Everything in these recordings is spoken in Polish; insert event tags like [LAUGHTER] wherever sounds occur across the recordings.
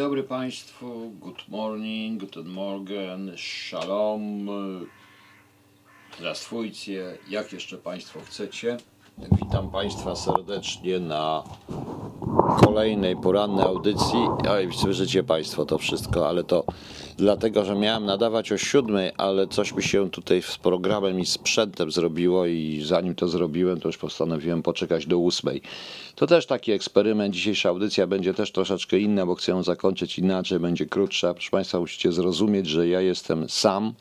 Dobry Państwu, good morning, guten Morgen, shalom, zdrastwujcie, jak jeszcze Państwo chcecie. Witam Państwa serdecznie na kolejnej porannej audycji. Oj, słyszycie Państwo to wszystko, ale to dlatego, że miałem nadawać o siódmej, ale coś mi się tutaj z programem i sprzętem zrobiło i zanim to zrobiłem, to już postanowiłem poczekać do ósmej. To też taki eksperyment. Dzisiejsza audycja będzie też troszeczkę inna, bo chcę ją zakończyć inaczej, będzie krótsza. Proszę Państwa, musicie zrozumieć, że ja jestem sam,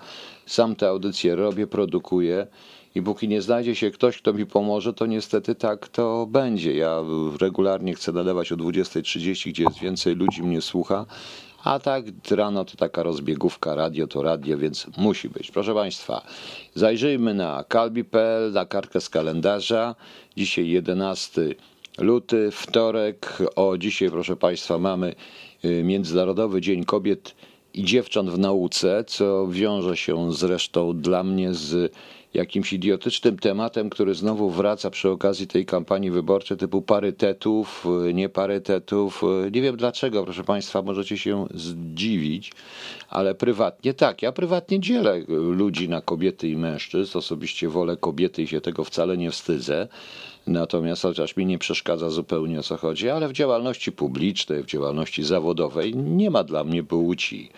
sam tę audycję robię, produkuję. I póki nie znajdzie się ktoś, kto mi pomoże, to niestety tak to będzie. Ja regularnie chcę nadawać o 20.30, gdzie jest więcej ludzi mnie słucha. A tak rano to taka rozbiegówka, radio to radio, więc musi być. Proszę Państwa, zajrzyjmy na kalbi.pl, na kartkę z kalendarza. Dzisiaj 11 luty, wtorek. O dzisiaj, proszę Państwa, mamy y, Międzynarodowy Dzień Kobiet i Dziewcząt w Nauce, co wiąże się zresztą dla mnie z jakimś idiotycznym tematem, który znowu wraca przy okazji tej kampanii wyborczej typu parytetów, nieparytetów. Nie wiem dlaczego, proszę Państwa, możecie się zdziwić, ale prywatnie tak. Ja prywatnie dzielę ludzi na kobiety i mężczyzn. Osobiście wolę kobiety i się tego wcale nie wstydzę. Natomiast chociaż mi nie przeszkadza zupełnie o co chodzi, ale w działalności publicznej, w działalności zawodowej nie ma dla mnie płci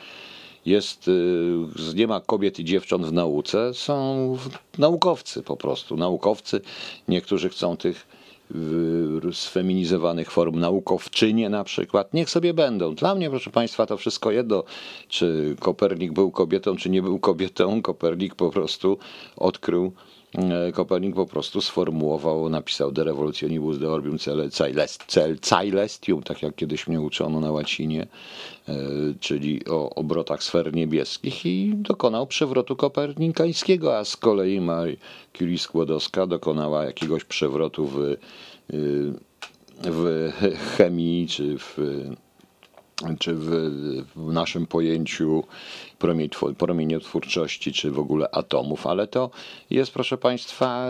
jest, y, nie ma kobiet i dziewcząt w nauce, są naukowcy po prostu, naukowcy. Niektórzy chcą tych sfeminizowanych form naukowczynie na przykład, niech sobie będą. Dla mnie, proszę Państwa, to wszystko jedno, czy Kopernik był kobietą, czy nie był kobietą. Kopernik po prostu odkrył Kopernik po prostu sformułował, napisał De Revolutionibus de Orbium Caelestium, tak jak kiedyś mnie uczono na łacinie, e, czyli o obrotach sfer niebieskich i dokonał przewrotu kopernikańskiego, a z kolei Marie Curie Skłodowska dokonała jakiegoś przewrotu w, e, w chemii czy w czy w, w naszym pojęciu promieniotwórczości, czy w ogóle atomów, ale to jest, proszę Państwa,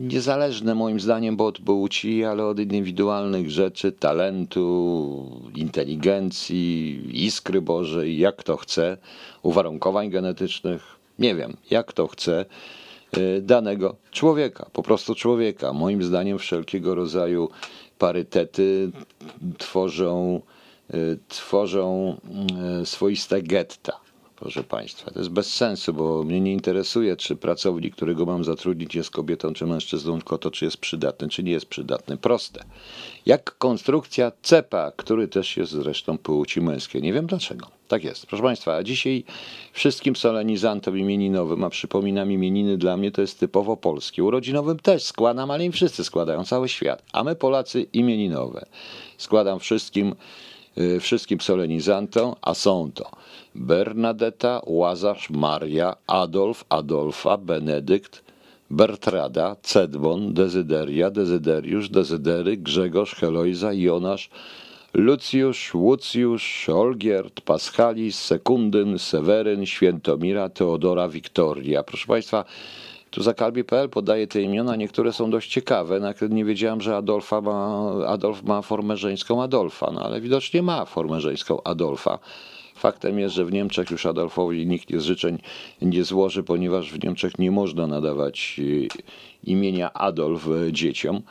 niezależne moim zdaniem, bo od płci, ale od indywidualnych rzeczy, talentu, inteligencji, iskry Bożej, jak to chce, uwarunkowań genetycznych, nie wiem, jak to chce y, danego człowieka, po prostu człowieka. Moim zdaniem wszelkiego rodzaju parytety tworzą tworzą y, swoiste getta. Proszę Państwa, to jest bez sensu, bo mnie nie interesuje, czy pracownik, którego mam zatrudnić, jest kobietą czy mężczyzną, tylko to, czy jest przydatny, czy nie jest przydatny. Proste. Jak konstrukcja cepa, który też jest zresztą płci męskiej. Nie wiem dlaczego. Tak jest. Proszę Państwa, dzisiaj wszystkim solenizantom imieninowym, a przypominam imieniny dla mnie to jest typowo polskie. Urodzinowym też składam, ale im wszyscy składają, cały świat. A my Polacy imieninowe. Składam wszystkim Y, wszystkim solenizantom, a są to Bernadetta, Łazarz, Maria, Adolf, Adolfa, Benedykt, Bertrada, Cedmon, Dezyderia, Dezyderiusz, Dezydery, Grzegorz, Helojza, Jonasz, Lucjusz, Łucjusz, Olgierd, Paschalis, Sekundyn, Seweryn, Świętomira, Teodora, Wiktoria. Proszę Państwa, tu za kalbi.pl podaję te imiona, niektóre są dość ciekawe. Nie wiedziałem, że Adolfa ma, Adolf ma formę żeńską Adolfa, no ale widocznie ma formę żeńską Adolfa. Faktem jest, że w Niemczech już Adolfowi nikt z życzeń nie złoży, ponieważ w Niemczech nie można nadawać e, imienia Adolf dzieciom.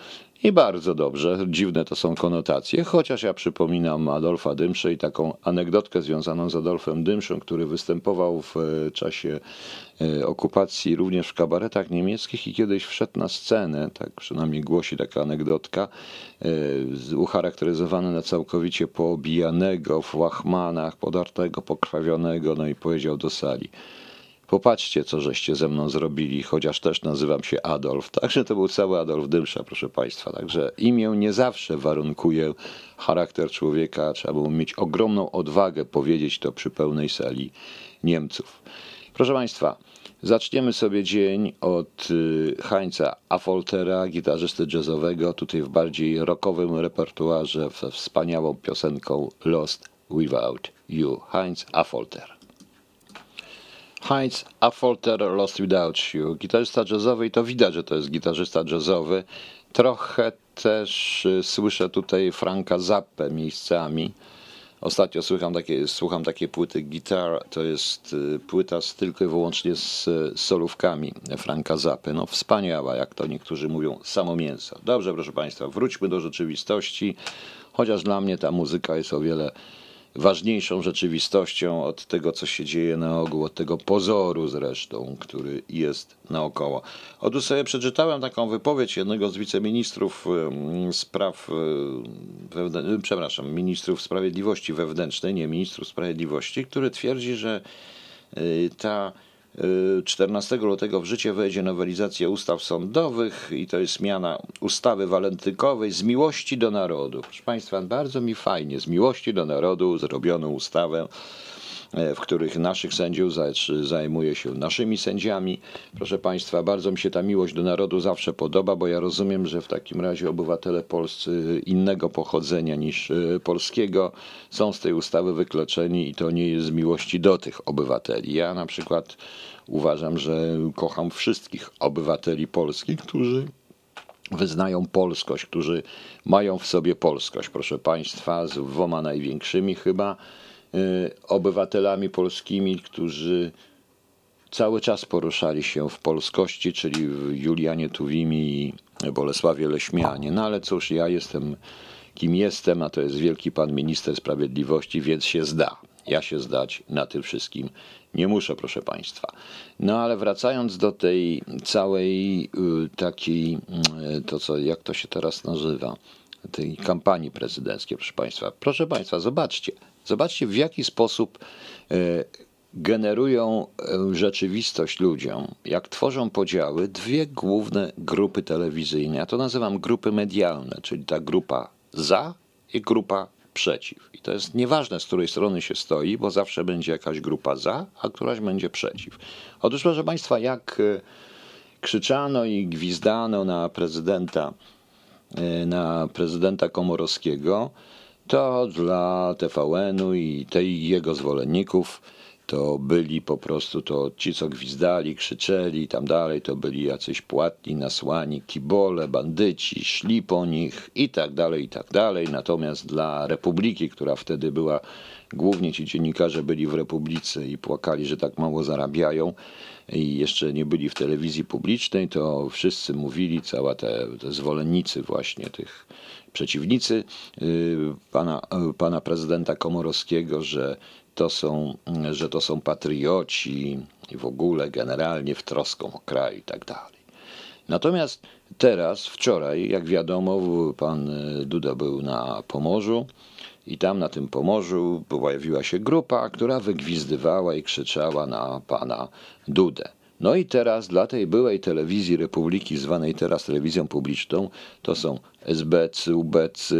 I bardzo dobrze, dziwne to są konotacje, chociaż ja przypominam Adolfa Dymsze i taką anegdotkę związaną z Adolfem Dymszą, który występował w e, czasie e, okupacji również w kabaretach niemieckich i kiedyś wszedł na scenę, tak przynajmniej głosi taka anegdotka, e, ucharakteryzowany na całkowicie poobijanego w łachmanach, podartego, pokrwawionego, no i powiedział do sali – Popatrzcie, co żeście ze mną zrobili, chociaż też nazywam się Adolf. Także to był cały Adolf Dymsza, proszę Państwa. Także imię nie zawsze warunkuje charakter człowieka. Trzeba było mieć ogromną odwagę powiedzieć to przy pełnej sali Niemców. Proszę Państwa, zaczniemy sobie dzień od y, Heinza Affoltera, gitarzysty jazzowego, tutaj w bardziej rockowym repertuarze, ze wspaniałą piosenką Lost Without You. Heinz Affolter. Heinz Affolter Lost Without You. Gitarzysta jazzowy i to widać, że to jest gitarzysta jazzowy. Trochę też y, słyszę tutaj Franka Zappę miejscami. Ostatnio słucham takie, słucham takie płyty Guitar, to jest y, płyta z, tylko i wyłącznie z, z solówkami Franka Zappy. No wspaniała, jak to niektórzy mówią, samo mięso. Dobrze, proszę Państwa, wróćmy do rzeczywistości, chociaż dla mnie ta muzyka jest o wiele ważniejszą rzeczywistością od tego, co się dzieje na ogół, od tego pozoru zresztą, który jest naokoło. Otóż sobie przeczytałem taką wypowiedź jednego z wiceministrów spraw, wewnę- przepraszam, ministrów sprawiedliwości wewnętrznej, nie ministrów sprawiedliwości, który twierdzi, że y, ta 14 lutego w życie wejdzie nowelizacja ustaw sądowych i to jest zmiana ustawy walentykowej z miłości do narodu. Proszę Państwa, bardzo mi fajnie, z miłości do narodu zrobiono ustawę, w których naszych sędziów zajmuje się naszymi sędziami. Proszę Państwa, bardzo mi się ta miłość do narodu zawsze podoba, bo ja rozumiem, że w takim razie obywatele polscy innego pochodzenia niż e, polskiego są z tej ustawy wykluczeni i to nie jest z miłości do tych obywateli. Ja na przykład uważam, że kocham wszystkich obywateli polskich, którzy wyznają polskość, którzy mają w sobie polskość. Proszę Państwa, z dwoma największymi chyba obywatelami polskimi, którzy cały czas poruszali się w polskości, czyli w Julianie Tuwimi i Bolesławie Leśmianie. No ale cóż, ja jestem kim jestem, a to jest wielki pan minister sprawiedliwości, więc się zda. Ja się zdać na tym wszystkim nie muszę, proszę Państwa. No ale wracając do tej całej y, takiej, y, to co, jak to się teraz nazywa, tej kampanii prezydenckiej, proszę Państwa. Proszę Państwa, zobaczcie, zobaczcie w jaki sposób y, generują rzeczywistość ludziom, jak tworzą podziały, dwie główne grupy telewizyjne. Ja to nazywam grupy medialne, czyli ta grupa za i grupa przeciw. I to jest nieważne, z której strony się stoi, bo zawsze będzie jakaś grupa za, a któraś będzie przeciw. Otóż, proszę Państwa, jak e, krzyczano i gwizdano na prezydenta, e, na prezydenta Komorowskiego, to dla TVN-u i tej jego zwolenników to byli po prostu to ci, co gwizdali, krzyczeli i tam dalej, to byli jacyś płatni, nasłani, kibole, bandyci, szli po nich i tak dalej, i tak dalej. Natomiast dla Republiki, która wtedy była, głównie ci dziennikarze byli w Republice i płakali, że tak mało zarabiają i jeszcze nie byli w telewizji publicznej, to wszyscy mówili, cała te, te zwolennicy właśnie tych przeciwnicy y, pana, pana prezydenta Komorowskiego, że to są, że to są patrioci i w ogóle generalnie w troską o kraj i tak dalej. Natomiast teraz, wczoraj, jak wiadomo, pan Duda był na Pomorzu i tam na tym Pomorzu pojawiła się grupa, która wygwizdywała i krzyczała na pana Dudę. No i teraz dla tej byłej telewizji Republiki, zwanej teraz telewizją publiczną, to są SBC, UBC,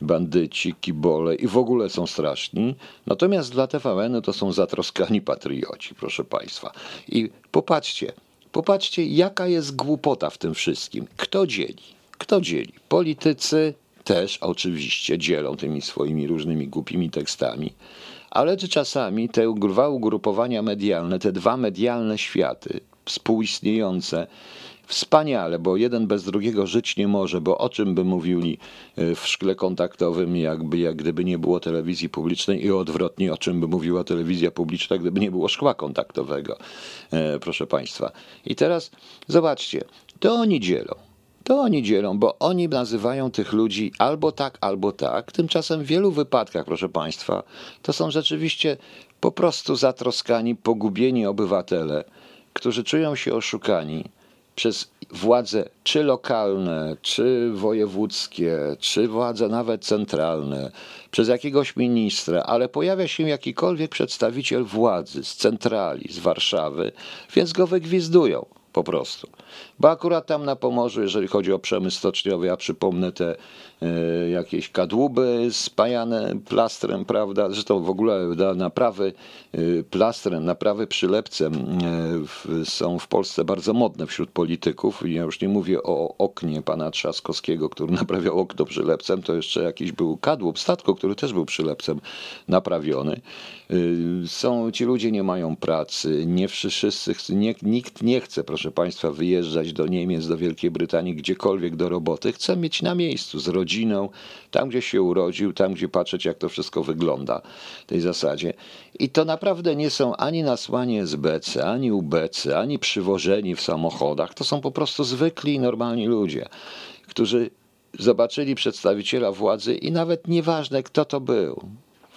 bandyci, kibole i w ogóle są straszni. Natomiast dla TVN to są zatroskani patrioci, proszę Państwa. I popatrzcie, popatrzcie jaka jest głupota w tym wszystkim. Kto dzieli? Kto dzieli? Politycy też oczywiście dzielą tymi swoimi różnymi głupimi tekstami ale czy czasami te dwa ugrupowania medialne, te dwa medialne światy współistniejące, wspaniale, bo jeden bez drugiego żyć nie może, bo o czym by mówili e, w szkle kontaktowym, jakby jak gdyby nie było telewizji publicznej i odwrotnie, o czym by mówiła telewizja publiczna, gdyby nie było szkła kontaktowego, e, proszę Państwa. I teraz zobaczcie, to oni dzielą to oni dzielą, bo oni nazywają tych ludzi albo tak, albo tak. Tymczasem w wielu wypadkach, proszę Państwa, to są rzeczywiście po prostu zatroskani, pogubieni obywatele, którzy czują się oszukani przez władze czy lokalne, czy wojewódzkie, czy władze nawet centralne, przez jakiegoś ministra, ale pojawia się jakikolwiek przedstawiciel władzy z centrali, z Warszawy, więc go wygwizdują po prostu. Bo akurat tam na Pomorzu, jeżeli chodzi o przemysł stoczniowy, ja przypomnę te e, jakieś kadłuby spajane plastrem, prawda? Zresztą w ogóle naprawy e, plastrem, naprawy przylepcem e, w, są w Polsce bardzo modne wśród polityków. Ja już nie mówię o oknie pana Trzaskowskiego, który [LAUGHS] naprawiał okno przylepcem, to jeszcze jakiś był kadłub statku, który też był przylepcem naprawiony. Y, są, ci ludzie nie mają pracy, nie wszyscy, nie, nikt nie chce, proszę Państwa, wyjeżdżać do Niemiec, do Wielkiej Brytanii, gdziekolwiek do roboty. Chce mieć na miejscu, z rodziną, tam gdzie się urodził, tam gdzie patrzeć, jak to wszystko wygląda w tej zasadzie. I to naprawdę nie są ani nasłanie SBC, ani UBC, ani przywożeni w samochodach. To są po prostu zwykli i normalni ludzie, którzy zobaczyli przedstawiciela władzy i nawet nieważne, kto to był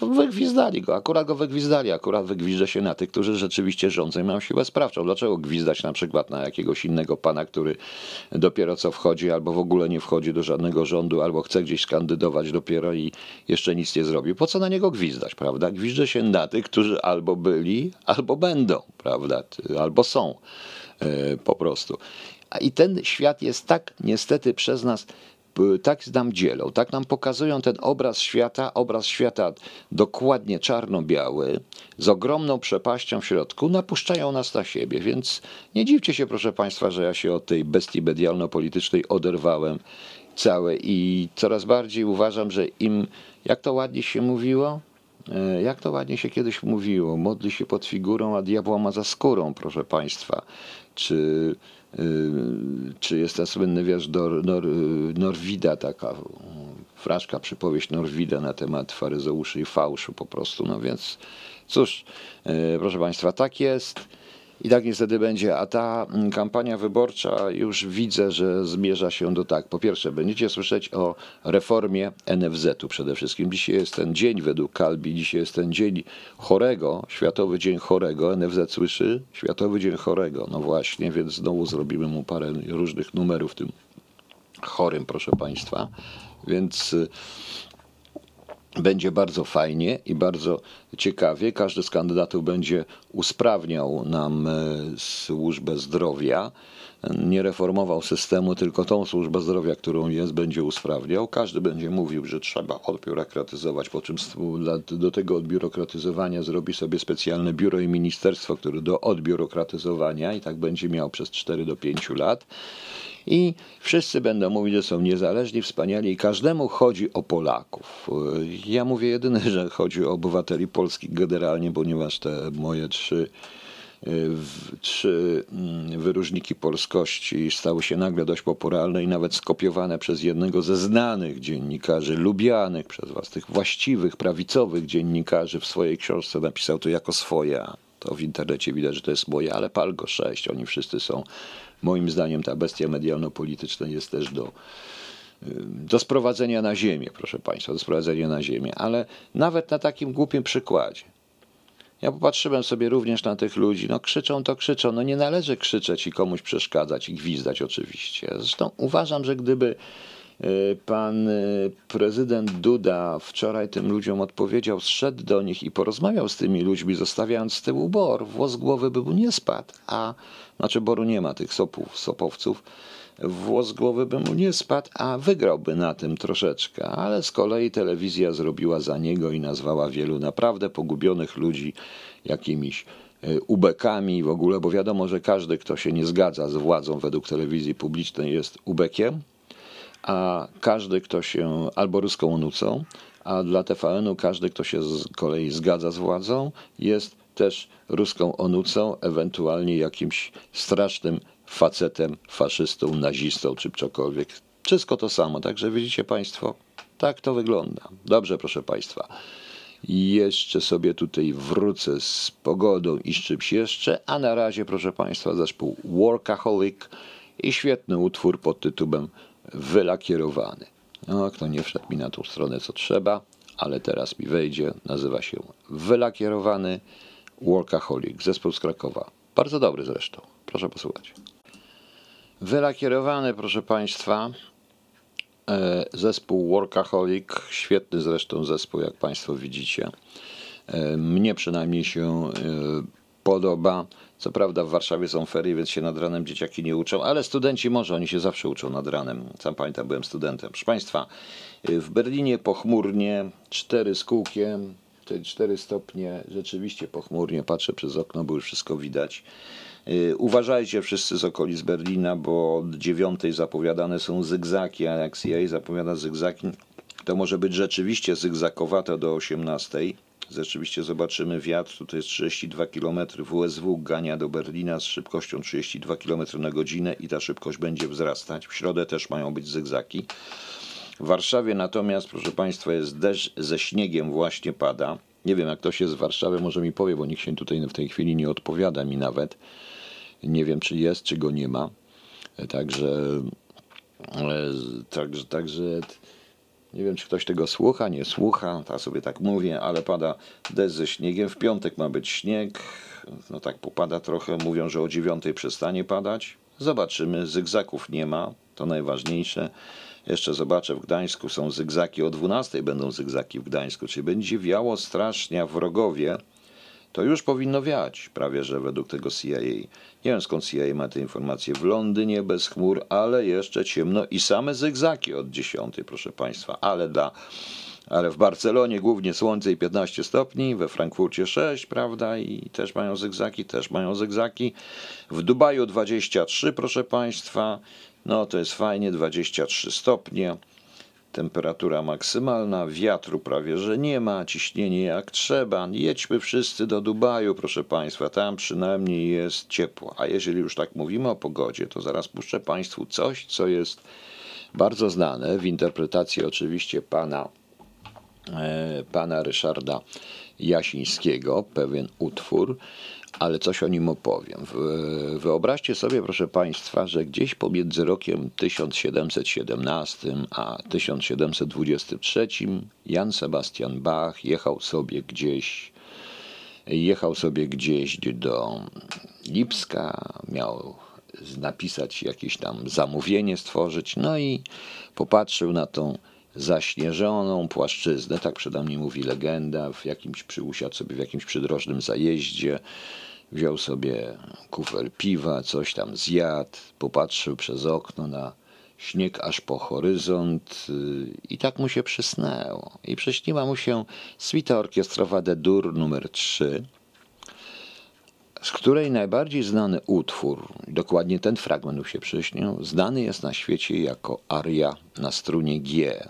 wygwizdali go, akurat go wygwizdali, akurat wygwizda się na tych, którzy rzeczywiście rządzą i mają siłę sprawczą. Dlaczego gwizdać na przykład na jakiegoś innego pana, który dopiero co wchodzi, albo w ogóle nie wchodzi do żadnego rządu, albo chce gdzieś skandydować dopiero i jeszcze nic nie zrobił. Po co na niego gwizdać, prawda? Gwizdże się na tych, którzy albo byli, albo będą, prawda? Albo są e, po prostu. I ten świat jest tak niestety przez nas tak nam dzielą, tak nam pokazują ten obraz świata, obraz świata dokładnie czarno-biały, z ogromną przepaścią w środku, napuszczają nas na siebie, więc nie dziwcie się, proszę Państwa, że ja się od tej bestii medialno-politycznej oderwałem całe i coraz bardziej uważam, że im, jak to ładnie się mówiło, e, jak to ładnie się kiedyś mówiło, modli się pod figurą, a diabła ma za skórą, proszę Państwa. Czy Y, czy jest ten słynny wiersz Nor, Nor, Norwida, taka fraszka, przypowieść Norwida na temat faryzeuszy i fałszu po prostu. No więc cóż, y, proszę Państwa, tak jest. I tak niestety będzie. A ta mm, kampania wyborcza już widzę, że zmierza się do tak. Po pierwsze, będziecie słyszeć o reformie NFZ-u przede wszystkim. Dzisiaj jest ten dzień według Kalbi, dzisiaj jest ten dzień chorego, Światowy Dzień Chorego. NFZ słyszy? Światowy Dzień Chorego. No właśnie, więc znowu zrobimy mu parę różnych numerów tym chorym, proszę Państwa. Więc y, będzie bardzo fajnie i bardzo ciekawie. Każdy z kandydatów będzie usprawniał nam e, służbę zdrowia. Nie reformował systemu, tylko tą służbę zdrowia, którą jest, będzie usprawniał. Każdy będzie mówił, że trzeba odbiurokratyzować, po czym do tego odbiurokratyzowania zrobi sobie specjalne biuro i ministerstwo, które do odbiurokratyzowania i tak będzie miał przez 4 do 5 lat i wszyscy będą mówić, że są niezależni, wspaniali i każdemu chodzi o Polaków. Ja mówię jedyne, [LAUGHS] że chodzi o obywateli polskich generalnie, ponieważ te moje trzy trzy mm, wyróżniki polskości stały się nagle dość popularne i nawet skopiowane przez jednego ze znanych dziennikarzy, lubianych przez was, tych właściwych, prawicowych dziennikarzy w swojej książce napisał to jako swoje. To w internecie widać, że to jest moje, ale pal go sześć. Oni wszyscy są Moim zdaniem ta bestia medialno-polityczna jest też do, do sprowadzenia na ziemię, proszę Państwa, do sprowadzenia na ziemię, ale nawet na takim głupim przykładzie. Ja popatrzyłem sobie również na tych ludzi, no krzyczą to krzyczą, no nie należy krzyczeć i komuś przeszkadzać i gwizdać oczywiście. Zresztą uważam, że gdyby y, pan y, prezydent Duda wczoraj tym ludziom odpowiedział, zszedł do nich i porozmawiał z tymi ludźmi, zostawiając z tyłu bor, włos głowy by mu nie spadł, a znaczy Boru nie ma tych sopów, sopowców, włos głowy by mu nie spadł, a wygrałby na tym troszeczkę. Ale z kolei telewizja zrobiła za niego i nazwała wielu naprawdę pogubionych ludzi jakimiś e, ubekami w ogóle, bo wiadomo, że każdy, kto się nie zgadza z władzą według telewizji publicznej jest ubekiem, a każdy, kto się albo ruską nucą, a dla TVN-u każdy, kto się z kolei zgadza z władzą, jest też ruską onucą, ewentualnie jakimś strasznym facetem, faszystą, nazistą czy cokolwiek. Wszystko to samo, także widzicie Państwo, tak to wygląda. Dobrze, proszę Państwa. Jeszcze sobie tutaj wrócę z pogodą i z czymś jeszcze, a na razie, proszę Państwa, zespół Workaholic i świetny utwór pod tytułem Wylakierowany. No, kto nie wszedł mi na tą stronę, co trzeba, ale teraz mi wejdzie, nazywa się Wylakierowany. Workaholic, zespół z Krakowa. Bardzo dobry zresztą. Proszę posłuchać. Wylakierowany, proszę Państwa, e, zespół Workaholic, świetny zresztą zespół, jak Państwo widzicie. E, Mnie przynajmniej się e, podoba. Co prawda w Warszawie są ferie, więc się nad ranem dzieciaki nie uczą, ale studenci może, oni się zawsze uczą nad ranem. Sam pamiętam, byłem studentem. Proszę Państwa, w Berlinie pochmurnie, 4 z kółkiem, 4 stopnie, rzeczywiście pochmurnie, patrzę przez okno, bo już wszystko widać. Y, Uważajcie wszyscy z okolic Berlina, bo od dziewiątej zapowiadane są zygzaki, a jak CIA zapowiada zygzaki, to może być rzeczywiście zygzakowate do 18. Rzeczywiście zobaczymy wiatr, tutaj jest 32 km, WSW gania do Berlina z szybkością 32 km na godzinę i ta szybkość będzie wzrastać. W środę też mają być zygzaki. W Warszawie natomiast, proszę Państwa, jest deszcz ze śniegiem właśnie pada. Nie wiem, jak ktoś jest z Warszawy, może mi powie, bo nikt się tutaj w tej chwili nie odpowiada mi nawet. Nie wiem, czy jest, czy go nie ma. Także, e, także, także nie wiem, czy ktoś tego słucha, nie słucha. Ja sobie tak mówię, ale pada deszcz ze śniegiem. W piątek ma być śnieg. No tak popada trochę. Mówią, że o dziewiątej przestanie padać. Zobaczymy. Zygzaków nie ma. To najważniejsze. Jeszcze zobaczę, w Gdańsku są zygzaki, o 12 będą zygzaki w Gdańsku, czyli będzie wiało strasznie, w Rogowie to już powinno wiać, prawie że według tego CIA. Nie wiem skąd CIA ma te informacje. W Londynie bez chmur, ale jeszcze ciemno i same zygzaki od 10, proszę Państwa, ale dla ale w Barcelonie głównie słońce i 15 stopni, we Frankfurcie 6, prawda, i też mają zygzaki, też mają zygzaki. W Dubaju 23, proszę Państwa, no to jest fajnie, 23 stopnie. Temperatura maksymalna, wiatru prawie że nie ma, ciśnienie jak trzeba. Jedźmy wszyscy do Dubaju, proszę Państwa, tam przynajmniej jest ciepło. A jeżeli już tak mówimy o pogodzie, to zaraz puszczę Państwu coś, co jest bardzo znane w interpretacji oczywiście pana, e, pana Ryszarda Jasińskiego, pewien utwór, ale coś o nim opowiem. Wyobraźcie sobie, proszę Państwa, że gdzieś pomiędzy rokiem 1717 a 1723 Jan Sebastian Bach jechał sobie gdzieś jechał sobie gdzieś do Lipska, miał napisać jakieś tam zamówienie, stworzyć, no i popatrzył na tą zaśnieżoną płaszczyznę, tak przynajmniej mówi legenda, w jakimś przyusiadł sobie w jakimś przydrożnym zajeździe, wziął sobie kufer piwa, coś tam zjadł, popatrzył przez okno na śnieg aż po horyzont y, i tak mu się przysnęło. I przyśniła mu się suita orkiestrowa de Dur numer 3, z której najbardziej znany utwór, dokładnie ten fragment mu się przyśnił, znany jest na świecie jako aria na strunie G.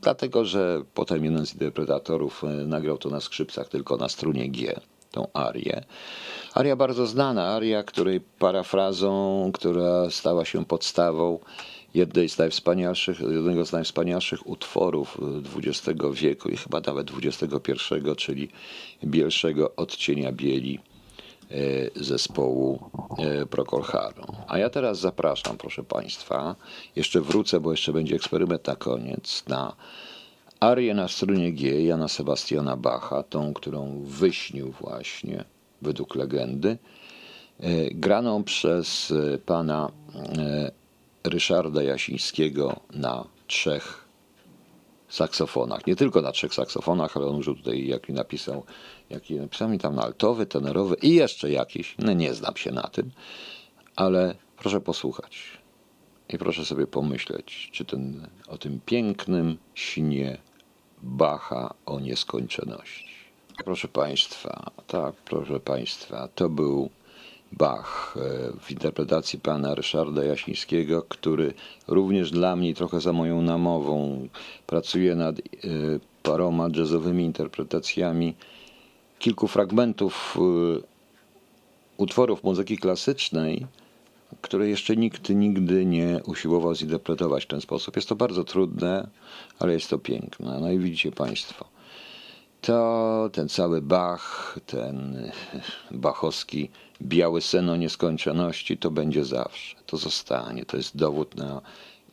Dlatego, że potem jeden z interpretatorów e, nagrał to na skrzypcach tylko na strunie G, tą arię. Aria bardzo znana, aria, której parafrazą, która stała się podstawą jednej z najwspanialszych, jednego z najwspanialszych utworów XX wieku i chyba nawet XXI, czyli Bielszego odcienia bieli E, zespołu e, Procol Harum. A ja teraz zapraszam, proszę Państwa, jeszcze wrócę, bo jeszcze będzie eksperyment na koniec, na arię na strunie G Jana Sebastiana Bacha, tą, którą wyśnił właśnie, według legendy, e, graną przez pana Ryszarda Jasińskiego na trzech saksofonach. Nie tylko na trzech saksofonach, ale on użył tutaj, jak napisał, jaki napisał mi tam altowy, tenorowy i jeszcze jakiś. No nie znam się na tym, ale proszę posłuchać. I proszę sobie pomyśleć, czy ten, o tym pięknym śnie Bacha o nieskończoności. Proszę Państwa, tak, proszę Państwa, to był Bach e, w interpretacji pana Ryszarda Jasińskiego, który również dla mnie trochę za moją namową pracuje nad e, paroma jazzowymi interpretacjami kilku fragmentów e, utworów muzyki klasycznej, które jeszcze nikt nigdy nie usiłował zinterpretować w ten sposób. Jest to bardzo trudne, ale jest to piękne. No i widzicie Państwo, to ten cały Bach, ten bachowski biały sen o nieskończoności, to będzie zawsze. To zostanie. To jest dowód na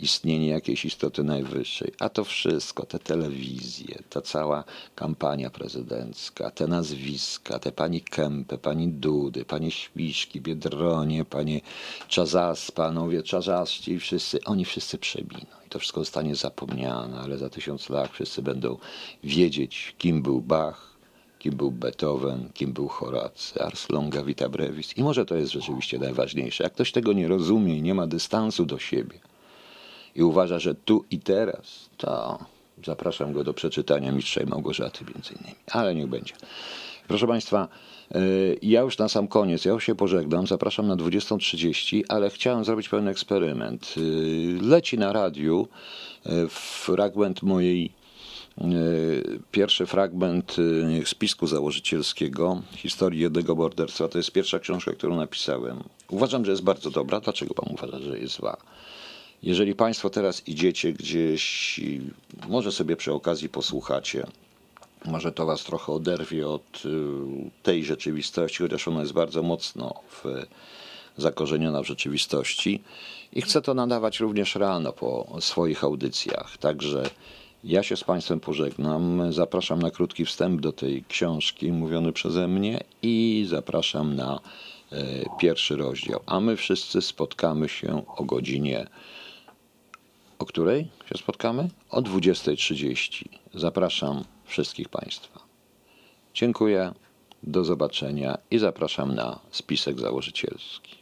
istnienie jakiejś istoty najwyższej. A to wszystko, te telewizje, ta cała kampania prezydencka, te nazwiska, te pani Kępy, pani Dudy, panie Śpiszki, Biedronie, panie Czazas, panowie Czazaszci, wszyscy, oni wszyscy przebiną. I to wszystko zostanie zapomniane, ale za tysiąc lat wszyscy będą wiedzieć, kim był Bach, kim był Beethoven, kim był Horacy, Ars longa vita brevis. I może to jest rzeczywiście najważniejsze. Jak ktoś tego nie rozumie i nie ma dystansu do siebie i uważa, że tu i teraz, to zapraszam go do przeczytania Mistrza i Małgorzaty między innymi. Ale niech będzie. Proszę Państwa, y, ja już na sam koniec, ja już się pożegnam, zapraszam na 20.30, ale chciałem zrobić pewien eksperyment. Y, Leci na radiu y, fragment mojej Pierwszy fragment spisku założycielskiego historii jednego morderstwa to jest pierwsza książka, którą napisałem. Uważam, że jest bardzo dobra. Dlaczego pan uważa, że jest zła? Jeżeli państwo teraz idziecie gdzieś, może sobie przy okazji posłuchacie, może to was trochę oderwie od y, tej rzeczywistości, chociaż ona jest bardzo mocno w, zakorzeniona w rzeczywistości. I chcę to nadawać również rano po swoich audycjach. Także ja się z Państwem pożegnam. Zapraszam na krótki wstęp do tej książki mówiony przeze mnie i zapraszam na e, pierwszy rozdział. A my wszyscy spotkamy się o godzinie. O której się spotkamy? O 20.30. Zapraszam wszystkich Państwa. Dziękuję, do zobaczenia i zapraszam na spisek założycielski.